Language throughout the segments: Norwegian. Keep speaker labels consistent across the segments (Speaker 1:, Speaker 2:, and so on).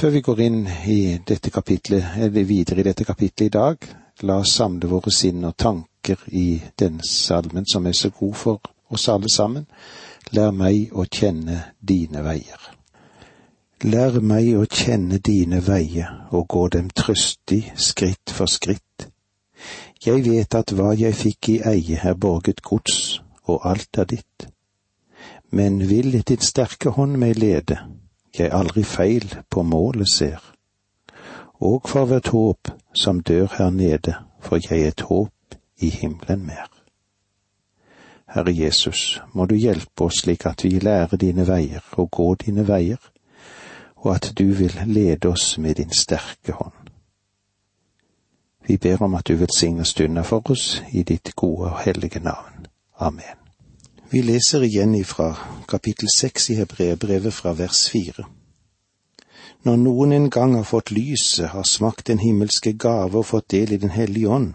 Speaker 1: Før vi går inn i dette kapitlet, eller videre i dette kapitlet i dag, la oss samle våre sinn og tanker i den salmen som er så god for oss alle sammen. Lær meg å kjenne dine veier. Lær meg å kjenne dine veier og gå dem trøstig skritt for skritt. Jeg vet at hva jeg fikk i eie er borget gods, og alt er ditt. Men vil din sterke hånd meg lede, jeg aldri feil på målet ser. Og for hvert håp som dør her nede, for jeg et håp i himmelen mer. Herre Jesus, må du hjelpe oss slik at vi lærer dine veier og går dine veier, og at du vil lede oss med din sterke hånd. Vi ber om at du velsigner stunda for oss i ditt gode og hellige navn. Amen. Vi leser igjen ifra kapittel seks i Hebreerbrevet fra vers fire. Når noen en gang har fått lyset, har smakt den himmelske gave og fått del i Den hellige ånd,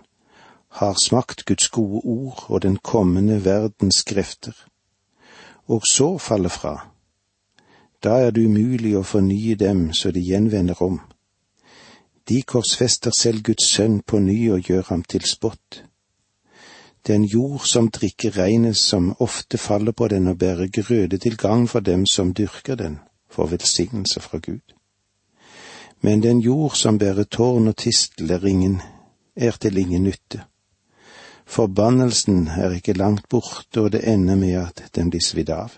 Speaker 1: har smakt Guds gode ord og den kommende verdens krefter, og så faller fra, da er det umulig å fornye dem så de gjenvender om. De korsfester selv Guds sønn på ny og gjør ham til spott den jord som drikker regnet som ofte faller på den og bærer grøde til gagn for dem som dyrker den, får velsignelse fra Gud. Men den jord som bærer tårn og tistel er ingen, er til ingen nytte. Forbannelsen er ikke langt borte, og det ender med at den blir svidd av.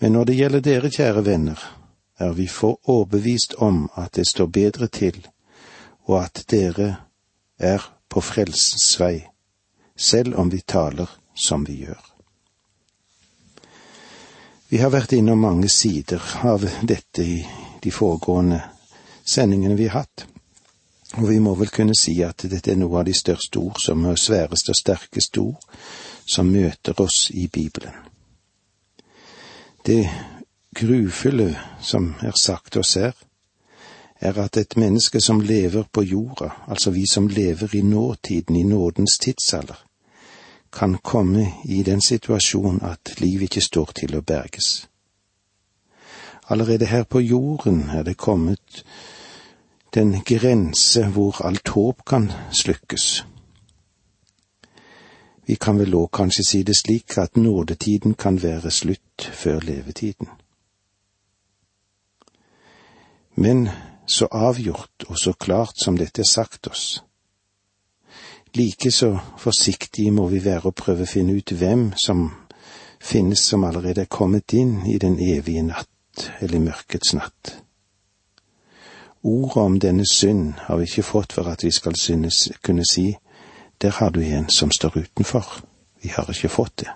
Speaker 1: Men når det gjelder dere, kjære venner, er vi for overbevist om at det står bedre til, og at dere er på frelsens vei selv om vi taler som vi gjør. Vi har vært innom mange sider av dette i de foregående sendingene vi har hatt, og vi må vel kunne si at dette er noe av de største ord, som er sværeste og sterkeste ord, som møter oss i Bibelen. Det grufulle som er sagt oss her, er at et menneske som lever på jorda, altså vi som lever i nåtiden, i nådens tidsalder, kan komme i den situasjon at livet ikke står til å berges. Allerede her på jorden er det kommet den grense hvor alt håp kan slukkes. Vi kan vel òg kanskje si det slik at nådetiden kan være slutt før levetiden. Men så avgjort og så klart som dette er sagt oss, Like så forsiktige må vi være å prøve å finne ut hvem som finnes som allerede er kommet inn i den evige natt, eller mørkets natt. Ordet om denne synd har vi ikke fått for at vi skal synes, kunne si der har du en som står utenfor. Vi har ikke fått det.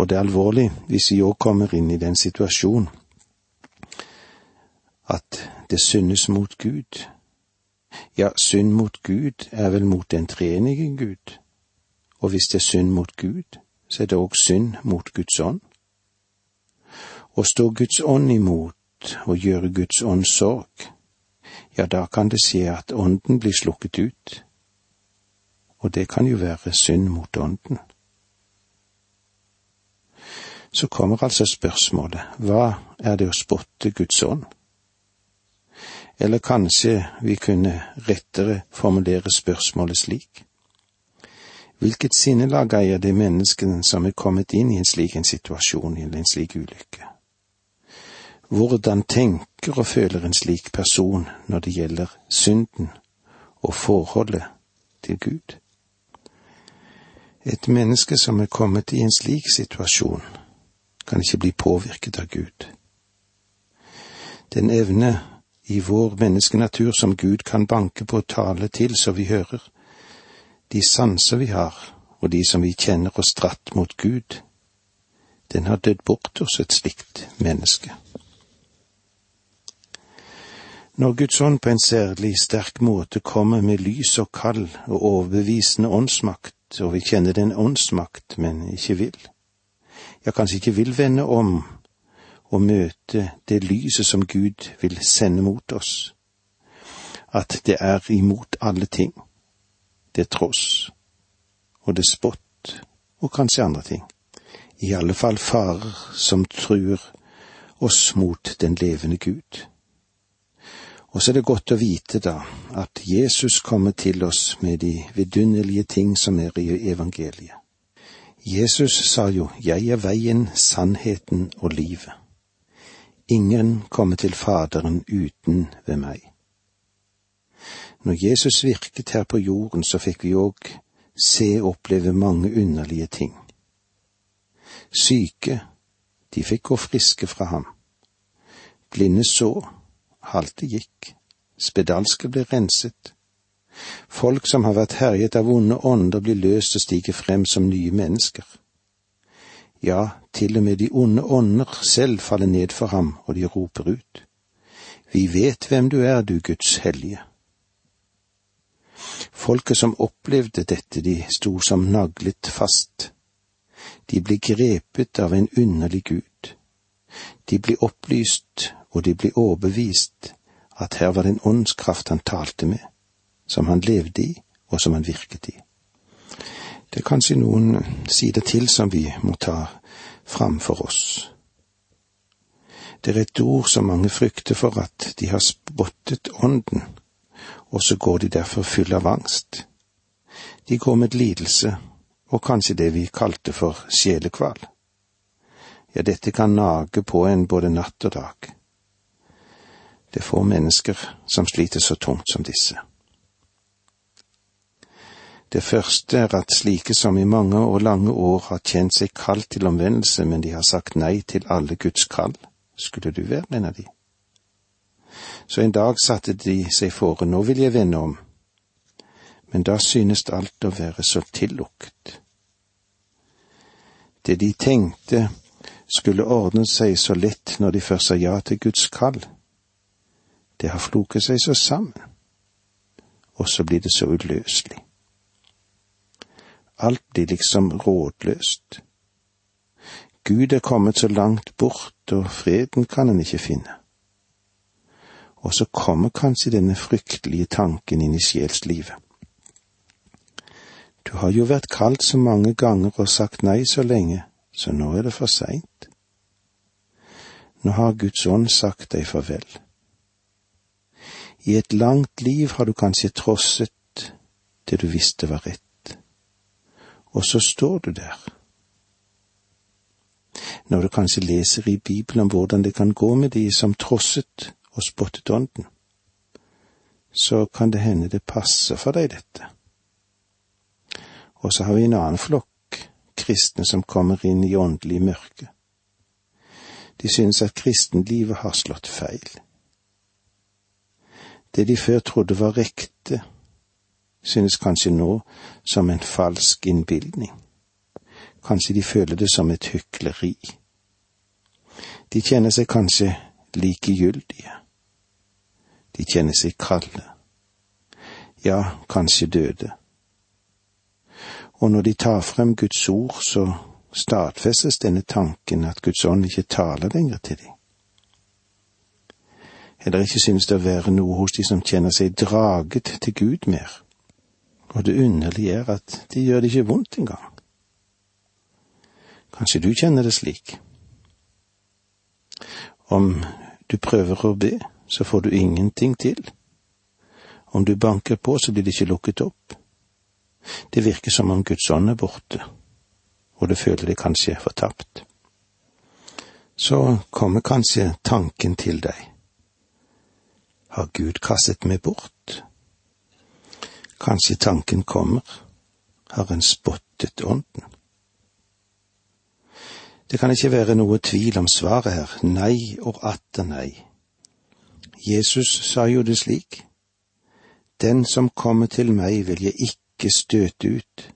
Speaker 1: Og det er alvorlig hvis vi òg kommer inn i den situasjon at det syndes mot Gud, ja, synd mot Gud er vel mot den treenige Gud, og hvis det er synd mot Gud, så er det òg synd mot Guds ånd. Å stå Guds ånd imot og gjøre Guds ånd sorg, ja, da kan det skje at ånden blir slukket ut, og det kan jo være synd mot ånden. Så kommer altså spørsmålet, hva er det å spotte Guds ånd? Eller kanskje vi kunne rettere formulere spørsmålet slik. Hvilket sinnelag eier det mennesket som er kommet inn i en slik en situasjon, eller en slik ulykke? Hvordan tenker og føler en slik person når det gjelder synden og forholdet til Gud? Et menneske som er kommet i en slik situasjon, kan ikke bli påvirket av Gud. Den evne i vår menneskenatur som Gud kan banke på og tale til så vi hører. De sanser vi har, og de som vi kjenner oss dratt mot Gud, den har dødd bort hos et slikt menneske. Når Guds ånd på en særlig sterk måte kommer med lys og kall og overbevisende åndsmakt, og vi kjenner den åndsmakt, men ikke vil, ja, kanskje ikke vil vende om å møte det lyset som Gud vil sende mot oss. At det er imot alle ting. Det er tross, og det er spott, og kanskje andre ting. I alle fall farer som truer oss mot den levende Gud. Og så er det godt å vite da at Jesus kommer til oss med de vidunderlige ting som er i evangeliet. Jesus sa jo, Jeg er veien, sannheten og livet. Ingen kommer til Faderen uten ved meg. Når Jesus virket her på jorden, så fikk vi òg se og oppleve mange underlige ting. Syke, de fikk gå friske fra ham. Blinde så, halte gikk, spedalske ble renset. Folk som har vært herjet av onde ånder, blir løst og stiger frem som nye mennesker. Ja, til og med de onde ånder selv faller ned for ham, og de roper ut. Vi vet hvem du er, du Guds hellige. Folket som opplevde dette, de sto som naglet fast. De ble grepet av en underlig Gud. De ble opplyst og de ble overbevist at her var det en åndskraft han talte med, som han levde i, og som han virket i. Det er kanskje noen sider til som vi må ta framfor oss. Det er et ord som mange frykter for at de har spottet ånden, og så går de derfor full av angst. De går med lidelse og kanskje det vi kalte for sjelekval. Ja, dette kan nage på en både natt og dag. Det er få mennesker som sliter så tungt som disse. Det første er at slike som i mange og lange år har kjent seg kalt til omvendelse, men de har sagt nei til alle Guds kall, skulle du være en av de? Så en dag satte de seg fore, nå vil jeg vende om, men da synes alt å være så tillukket. Det de tenkte skulle ordne seg så lett når de først sa ja til Guds kall, det har floket seg så sammen, og så blir det så uløselig. Blir liksom rådløst. Gud er kommet så langt bort, og freden kan en ikke finne. Og så kommer kanskje denne fryktelige tanken inn i sjelslivet. Du har jo vært kalt så mange ganger og sagt nei så lenge, så nå er det for seint. Nå har Guds ånd sagt deg farvel. I et langt liv har du kanskje trosset det du visste var rett, og så står du der. Når du kanskje leser i Bibelen om hvordan det kan gå med de som trosset og spottet ånden, så kan det hende det passer for deg, dette. Og så har vi en annen flokk kristne som kommer inn i åndelig mørke. De synes at kristenlivet har slått feil. Det de før trodde var rekte, synes kanskje nå som en falsk innbilning. Kanskje de føler det som et hykleri. De kjenner seg kanskje likegyldige. De kjenner seg kalde. Ja, kanskje døde. Og når de tar frem Guds ord, så stadfestes denne tanken at Guds ånd ikke taler lenger til dem. Eller ikke synes det å være noe hos de som kjenner seg draget til Gud mer. Og det underlige er at de gjør det ikke vondt engang. Kanskje du kjenner det slik. Om du prøver å be, så får du ingenting til. Om du banker på, så blir det ikke lukket opp. Det virker som om Guds ånd er borte, og du føler deg kanskje fortapt. Så kommer kanskje tanken til deg. Har Gud kastet meg bort? Kanskje tanken kommer, har en spottet ånden? Det kan ikke være noe tvil om svaret her, nei og atter nei. Jesus sa jo det slik, Den som kommer til meg vil jeg ikke støte ut.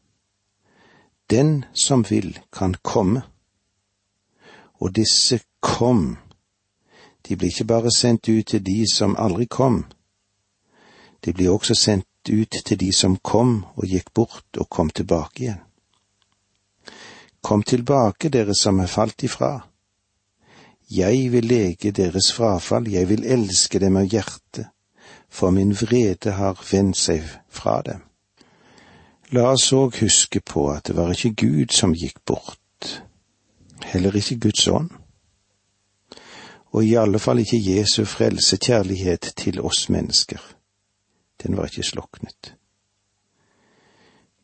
Speaker 1: Den som vil, kan komme. Og disse kom de blir ikke bare sendt ut til de som aldri kom, de blir også sendt ut til de som kom og gikk bort og kom tilbake igjen. Kom tilbake, dere som er falt ifra. Jeg vil lege deres frafall, jeg vil elske dem av hjertet, for min vrede har vendt seg fra dem. La oss òg huske på at det var ikke Gud som gikk bort, heller ikke Guds ånd og i alle fall ikke Jesu frelsekjærlighet til oss mennesker. Den var ikke sloknet.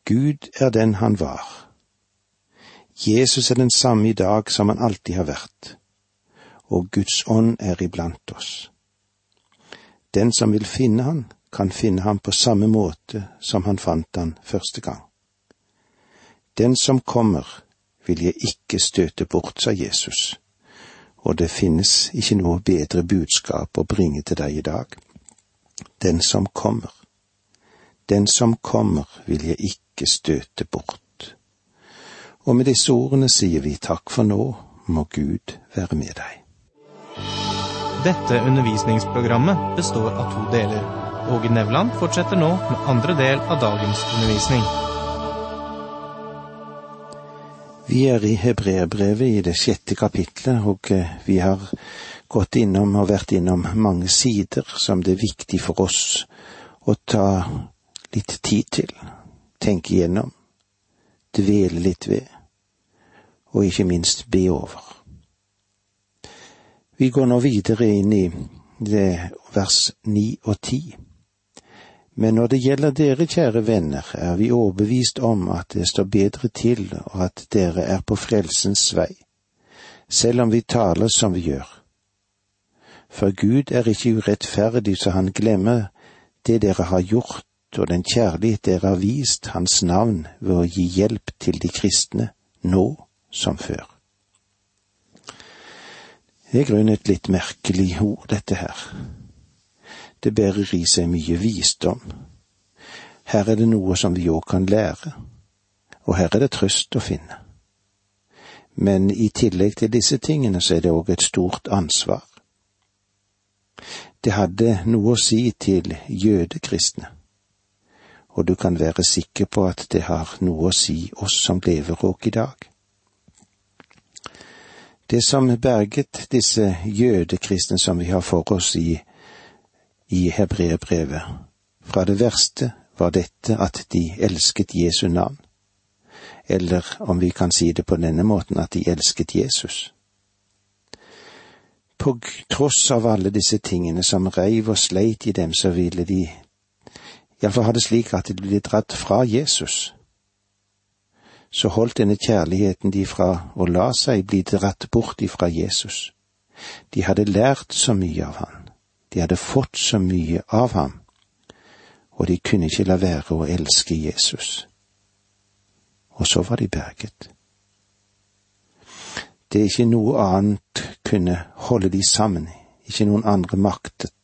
Speaker 1: Gud er den han var. Jesus er den samme i dag som han alltid har vært, og Guds ånd er iblant oss. Den som vil finne han, kan finne ham på samme måte som han fant han første gang. Den som kommer, vil jeg ikke støte bort, sa Jesus, og det finnes ikke noe bedre budskap å bringe til deg i dag. Den som kommer, den som kommer vil jeg ikke støte bort. Og med disse ordene sier vi takk for nå, må Gud være med deg.
Speaker 2: Dette undervisningsprogrammet består av to deler. Åge Nevland fortsetter nå med andre del av dagens undervisning.
Speaker 1: Vi er i Hebreerbrevet i det sjette kapitlet, og eh, vi har gått innom og vært innom mange sider som det er viktig for oss å ta litt tid til, tenke igjennom, dvele litt ved, og ikke minst be over. Vi går nå videre inn i vers ni og ti. Men når det gjelder dere, kjære venner, er vi overbevist om at det står bedre til, og at dere er på frelsens vei, selv om vi taler som vi gjør. For Gud er ikke urettferdig så han glemmer det dere har gjort, og den kjærlighet dere har vist Hans navn ved å gi hjelp til de kristne, nå som før. Det er grunnen et litt merkelig ord, dette her. Det bærer i seg mye visdom. Her er det noe som vi òg kan lære, og her er det trøst å finne. Men i tillegg til disse tingene så er det òg et stort ansvar. Det hadde noe å si til jødekristne, og du kan være sikker på at det har noe å si oss som lever òg i dag. Det som berget disse jødekristne som vi har for oss i, i hebreerbrevet, fra det verste var dette at de elsket Jesu navn, eller om vi kan si det på denne måten, at de elsket Jesus. På tross av alle disse tingene som reiv og sleit i dem, så ville de iallfall ha det slik at de ble dratt fra Jesus så holdt denne kjærligheten de fra å la seg bli dratt bort ifra Jesus. De hadde lært så mye av han, de hadde fått så mye av ham, og de kunne ikke la være å elske Jesus. Og så var de berget. Det ikke noe annet kunne holde de sammen, ikke noen andre maktet.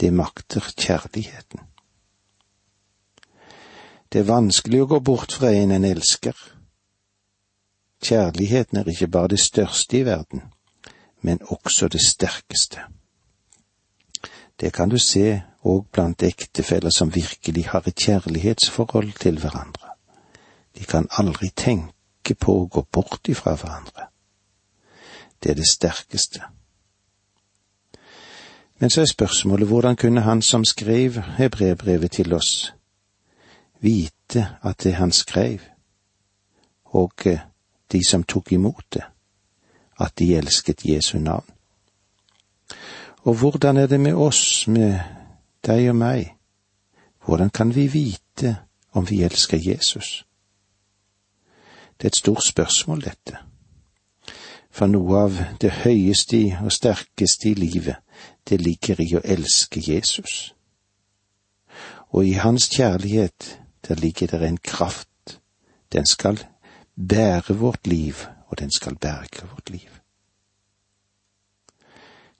Speaker 1: Det makter kjærligheten. Det er vanskelig å gå bort fra en en elsker. Kjærligheten er ikke bare det største i verden, men også det sterkeste. Det kan du se òg blant ektefeller som virkelig har et kjærlighetsforhold til hverandre. De kan aldri tenke på å gå bort ifra hverandre. Det er det sterkeste. Men så er spørsmålet hvordan kunne han som skrev hebreerbrevet til oss, vite at det han skrev, og eh, de som tok imot det, at de elsket Jesu navn. Og hvordan er det med oss, med deg og meg? Hvordan kan vi vite om vi elsker Jesus? Det er et stort spørsmål, dette. For noe av det høyeste og sterkeste i livet, det ligger i å elske Jesus. Og i hans kjærlighet der ligger det en kraft. Den skal bære vårt liv, og den skal berge vårt liv.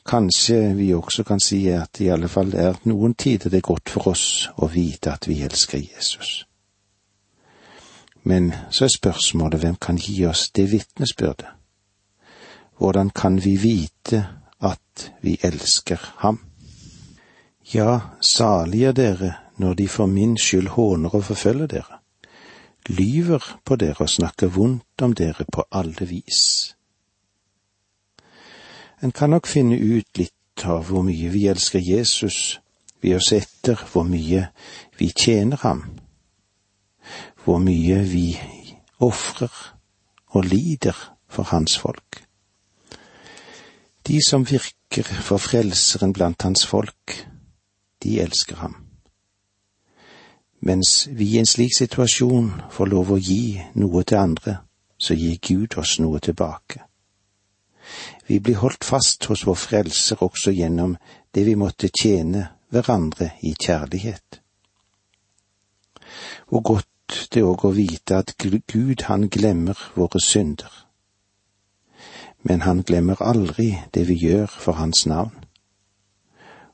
Speaker 1: Kanskje vi også kan si at i alle fall er noen tider det godt for oss å vite at vi elsker Jesus. Men så er spørsmålet hvem kan gi oss det vitnesbyrdet? Hvordan kan vi vite at vi elsker ham? Ja, salige er dere når de for min skyld håner og forfølger dere, lyver på dere og snakker vondt om dere på alle vis. En kan nok finne ut litt av hvor mye vi elsker Jesus ved å se etter hvor mye vi tjener ham, hvor mye vi ofrer og lider for hans folk. De som virker for Frelseren blant hans folk, de elsker ham. Mens vi i en slik situasjon får lov å gi noe til andre, så gir Gud oss noe tilbake. Vi blir holdt fast hos vår Frelser også gjennom det vi måtte tjene hverandre i kjærlighet. Hvor godt det òg å vite at Gud han glemmer våre synder. Men han glemmer aldri det vi gjør for hans navn.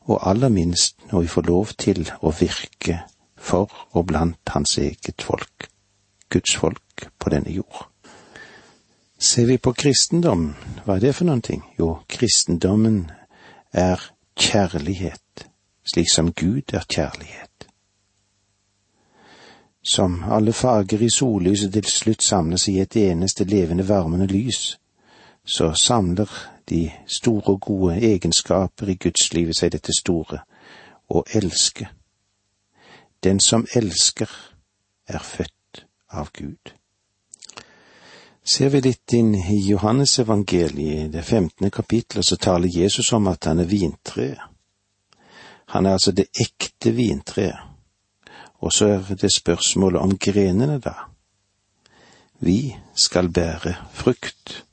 Speaker 1: Og aller minst når vi får lov til å virke for og blant hans eget folk, Guds folk på denne jord. Ser vi på kristendom, hva er det for noen ting? Jo, kristendommen er kjærlighet, slik som Gud er kjærlighet. Som alle fager i sollyset til slutt samles i et eneste levende, varmende lys, så samler de store og gode egenskaper i gudslivet seg dette store, å elske. Den som elsker, er født av Gud. Ser vi litt inn i Johannesevangeliet, det femtende kapitlet, så taler Jesus om at han er vintreet. Han er altså det ekte vintreet. Og så er det spørsmålet om grenene, da. Vi skal bære frukt.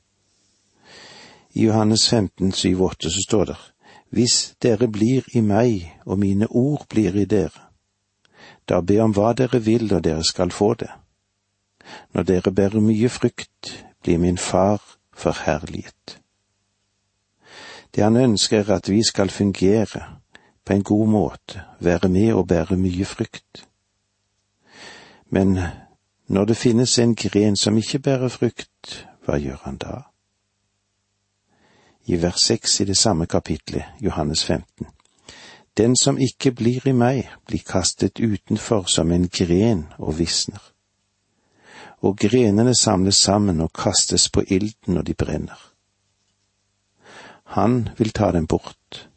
Speaker 1: I Johannes 15, 7, 8 så står det, Hvis dere blir i meg og mine ord blir i dere, da be om hva dere vil og dere skal få det. Når dere bærer mye frykt, blir min far forherliget. Det han ønsker er at vi skal fungere på en god måte, være med og bære mye frykt. Men når det finnes en gren som ikke bærer frukt, hva gjør han da? I vers seks i det samme kapitlet, Johannes 15. Den som ikke blir i meg, blir kastet utenfor som en gren og visner. Og grenene samles sammen og kastes på ilden når de brenner. Han vil ta dem bort.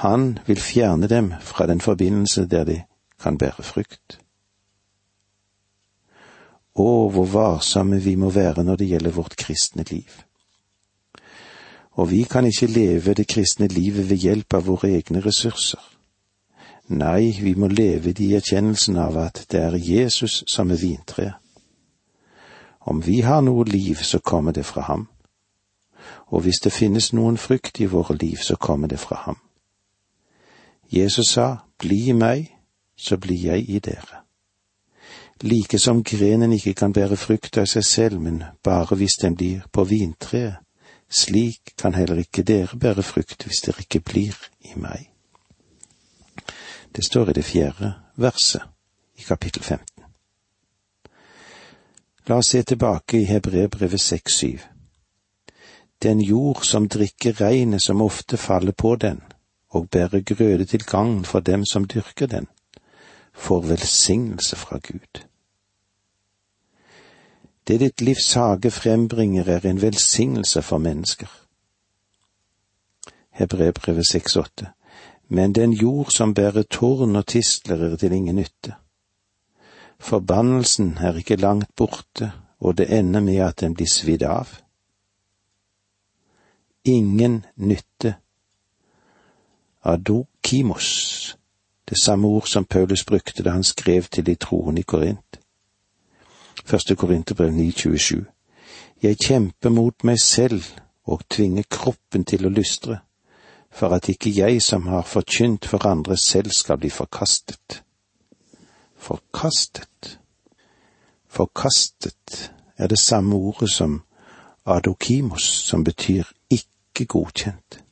Speaker 1: Han vil fjerne dem fra den forbindelse der de kan bære frukt. Å, hvor varsomme vi må være når det gjelder vårt kristne liv og vi kan ikke leve det kristne livet ved hjelp av våre egne ressurser. Nei, vi må leve det i erkjennelsen av at det er Jesus som er vintreet. Om vi har noe liv, så kommer det fra ham. Og hvis det finnes noen frykt i våre liv, så kommer det fra ham. Jesus sa, Bli i meg, så blir jeg i dere. Like som grenen ikke kan bære frukt av seg selv, men bare hvis den blir på vintreet, slik kan heller ikke dere bære frukt hvis dere ikke blir i meg. Det står i det fjerde verset i kapittel 15. La oss se tilbake i Hebrebrevet 6-7. Den jord som drikker regnet som ofte faller på den, og bærer grøde til gagn for dem som dyrker den, får velsignelse fra Gud. Det ditt livs hage frembringer, er en velsignelse for mennesker. Hebrebrevet 6,8 Men den jord som bærer tårn og tistler, er til ingen nytte. Forbannelsen er ikke langt borte, og det ender med at den blir svidd av. Ingen nytte. Adokimos, det samme ord som Paulus brukte da han skrev til de troende i Korint. Første Korinterbrev 9,27. Jeg kjemper mot meg selv og tvinger kroppen til å lystre, for at ikke jeg som har forkynt for andre selv skal bli forkastet. Forkastet. Forkastet er det samme ordet som adokimos, som betyr ikke godkjent.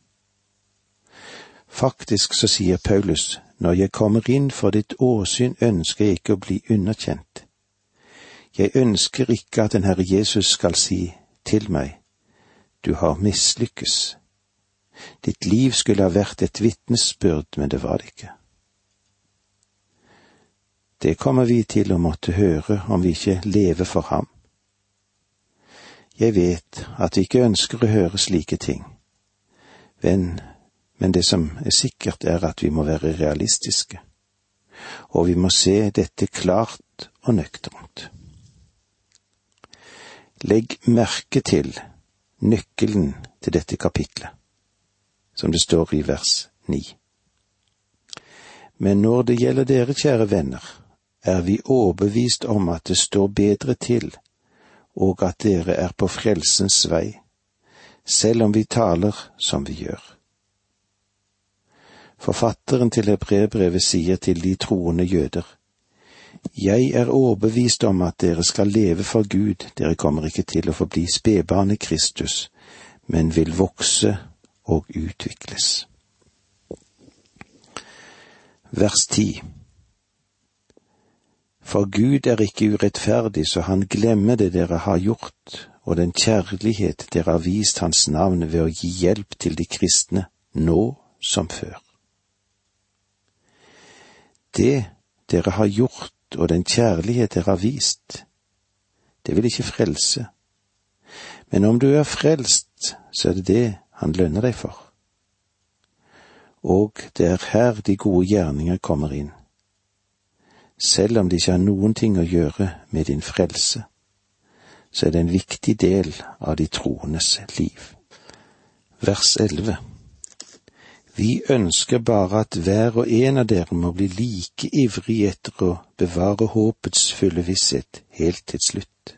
Speaker 1: Faktisk så sier Paulus, når jeg kommer inn for ditt åsyn ønsker jeg ikke å bli underkjent. Jeg ønsker ikke at den Herre Jesus skal si til meg, du har mislykkes. Ditt liv skulle ha vært et vitnesbyrd, men det var det ikke. Det kommer vi til å måtte høre om vi ikke lever for ham. Jeg vet at vi ikke ønsker å høre slike ting, men, men det som er sikkert er at vi må være realistiske, og vi må se dette klart og nøkternt. Legg merke til nøkkelen til dette kapitlet, som det står i vers ni. Men når det gjelder dere, kjære venner, er vi overbevist om at det står bedre til, og at dere er på frelsens vei, selv om vi taler som vi gjør. Forfatteren til hebreerbrevet sier til de troende jøder, Jeg er overbevist om at dere skal leve for Gud, dere kommer ikke til å forbli spedbarn i Kristus, men vil vokse og utvikles. Vers 10 For Gud er ikke urettferdig, så han glemmer det dere har gjort, og den kjærlighet dere har vist hans navn ved å gi hjelp til de kristne, nå som før. Det dere har gjort og den kjærlighet dere har vist, det vil ikke frelse. Men om du er frelst, så er det det han lønner deg for. Og det er her de gode gjerninger kommer inn. Selv om de ikke har noen ting å gjøre med din frelse, så er det en viktig del av de troendes liv. Vers 11 Vi ønsker bare at hver og en av dere må bli like ivrig etter å bevare håpets fulle visshet helt til slutt.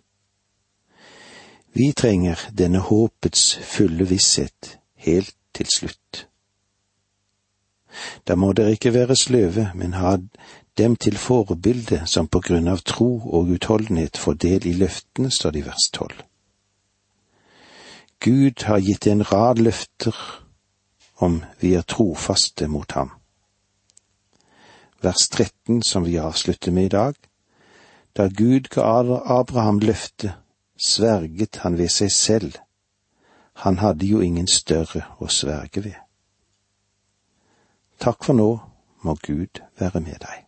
Speaker 1: Vi trenger denne håpets fulle visshet helt til slutt. Da må dere ikke være sløve, men ha dem til forbilde som på grunn av tro og utholdenhet får del i løftene, står det i vers tolv. Gud har gitt en rad løfter om vi er trofaste mot ham. Vers 13 som vi avslutter med i dag. Da Gud ga Abraham løftet, sverget han ved seg selv. Han hadde jo ingen større å sverge ved. Takk for nå, må Gud være med deg.